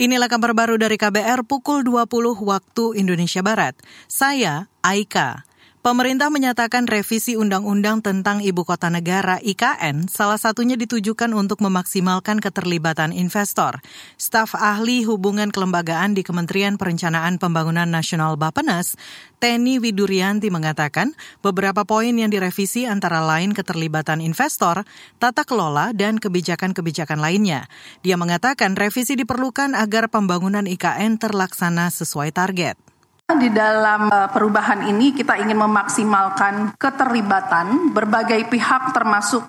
Inilah kabar baru dari KBR pukul 20 waktu Indonesia Barat. Saya Aika. Pemerintah menyatakan revisi Undang-Undang tentang Ibu Kota Negara IKN salah satunya ditujukan untuk memaksimalkan keterlibatan investor. Staf ahli hubungan kelembagaan di Kementerian Perencanaan Pembangunan Nasional Bapenas, Teni Widurianti mengatakan beberapa poin yang direvisi antara lain keterlibatan investor, tata kelola, dan kebijakan-kebijakan lainnya. Dia mengatakan revisi diperlukan agar pembangunan IKN terlaksana sesuai target. Di dalam uh, perubahan ini kita ingin memaksimalkan keterlibatan berbagai pihak termasuk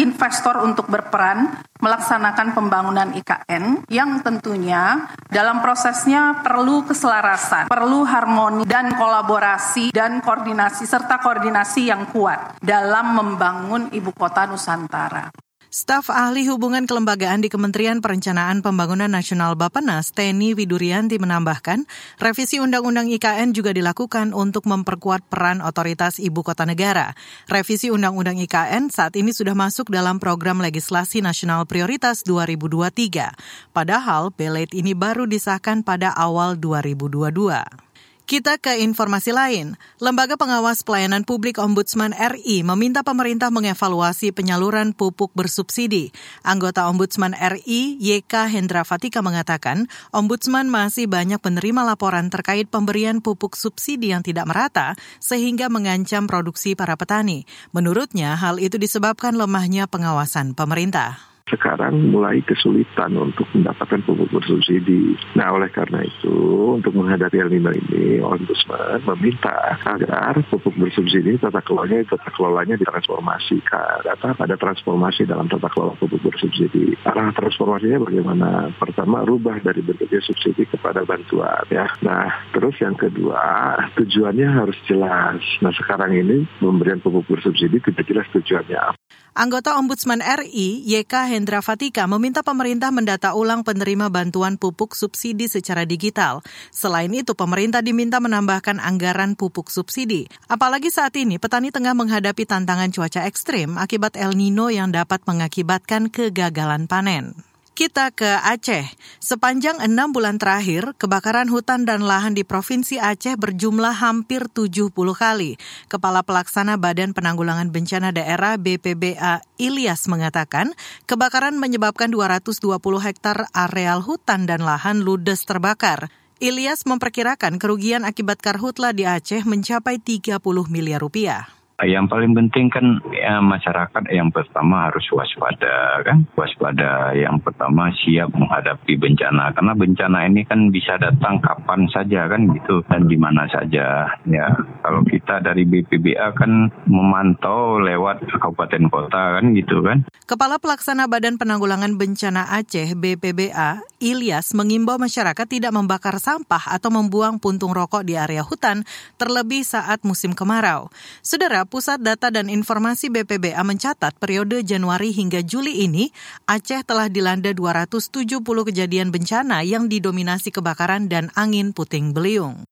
investor untuk berperan melaksanakan pembangunan IKN yang tentunya dalam prosesnya perlu keselarasan, perlu harmoni dan kolaborasi dan koordinasi serta koordinasi yang kuat dalam membangun ibu kota Nusantara. Staf ahli hubungan kelembagaan di Kementerian Perencanaan Pembangunan Nasional Bapenas, Teni Widurianti menambahkan, revisi Undang-Undang IKN juga dilakukan untuk memperkuat peran otoritas ibu kota negara. Revisi Undang-Undang IKN saat ini sudah masuk dalam program legislasi nasional prioritas 2023. Padahal, belet ini baru disahkan pada awal 2022. Kita ke informasi lain. Lembaga Pengawas Pelayanan Publik Ombudsman RI meminta pemerintah mengevaluasi penyaluran pupuk bersubsidi. Anggota Ombudsman RI, YK Hendra Fatika mengatakan, Ombudsman masih banyak penerima laporan terkait pemberian pupuk subsidi yang tidak merata, sehingga mengancam produksi para petani. Menurutnya, hal itu disebabkan lemahnya pengawasan pemerintah sekarang mulai kesulitan untuk mendapatkan pupuk bersubsidi. Nah, oleh karena itu, untuk menghadapi El Nino ini, Ombudsman meminta agar pupuk bersubsidi tata kelolanya tata kelolanya ditransformasikan. Apa? Ada transformasi dalam tata kelola pupuk bersubsidi. Arah transformasinya bagaimana? Pertama, rubah dari bentuknya subsidi kepada bantuan. ya. Nah, terus yang kedua, tujuannya harus jelas. Nah, sekarang ini pemberian pupuk bersubsidi tidak jelas tujuannya Anggota Ombudsman RI, YK Hendra Fatika, meminta pemerintah mendata ulang penerima bantuan pupuk subsidi secara digital. Selain itu, pemerintah diminta menambahkan anggaran pupuk subsidi. Apalagi saat ini, petani tengah menghadapi tantangan cuaca ekstrim akibat El Nino yang dapat mengakibatkan kegagalan panen. Kita ke Aceh. Sepanjang enam bulan terakhir, kebakaran hutan dan lahan di Provinsi Aceh berjumlah hampir 70 kali. Kepala Pelaksana Badan Penanggulangan Bencana Daerah BPBA Ilyas mengatakan, kebakaran menyebabkan 220 hektar areal hutan dan lahan ludes terbakar. Ilyas memperkirakan kerugian akibat karhutla di Aceh mencapai 30 miliar rupiah. Yang paling penting kan ya, masyarakat yang pertama harus waspada kan, waspada yang pertama siap menghadapi bencana karena bencana ini kan bisa datang kapan saja kan gitu dan di mana saja ya. Kalau kita dari BPBA kan memantau lewat kabupaten kota kan gitu kan. Kepala Pelaksana Badan Penanggulangan Bencana Aceh BPBA Ilyas mengimbau masyarakat tidak membakar sampah atau membuang puntung rokok di area hutan terlebih saat musim kemarau. Saudara Pusat Data dan Informasi BPBA mencatat periode Januari hingga Juli ini, Aceh telah dilanda 270 kejadian bencana yang didominasi kebakaran dan angin puting beliung.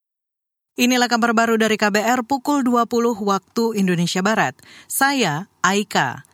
Inilah kabar baru dari KBR pukul 20 waktu Indonesia Barat. Saya Aika.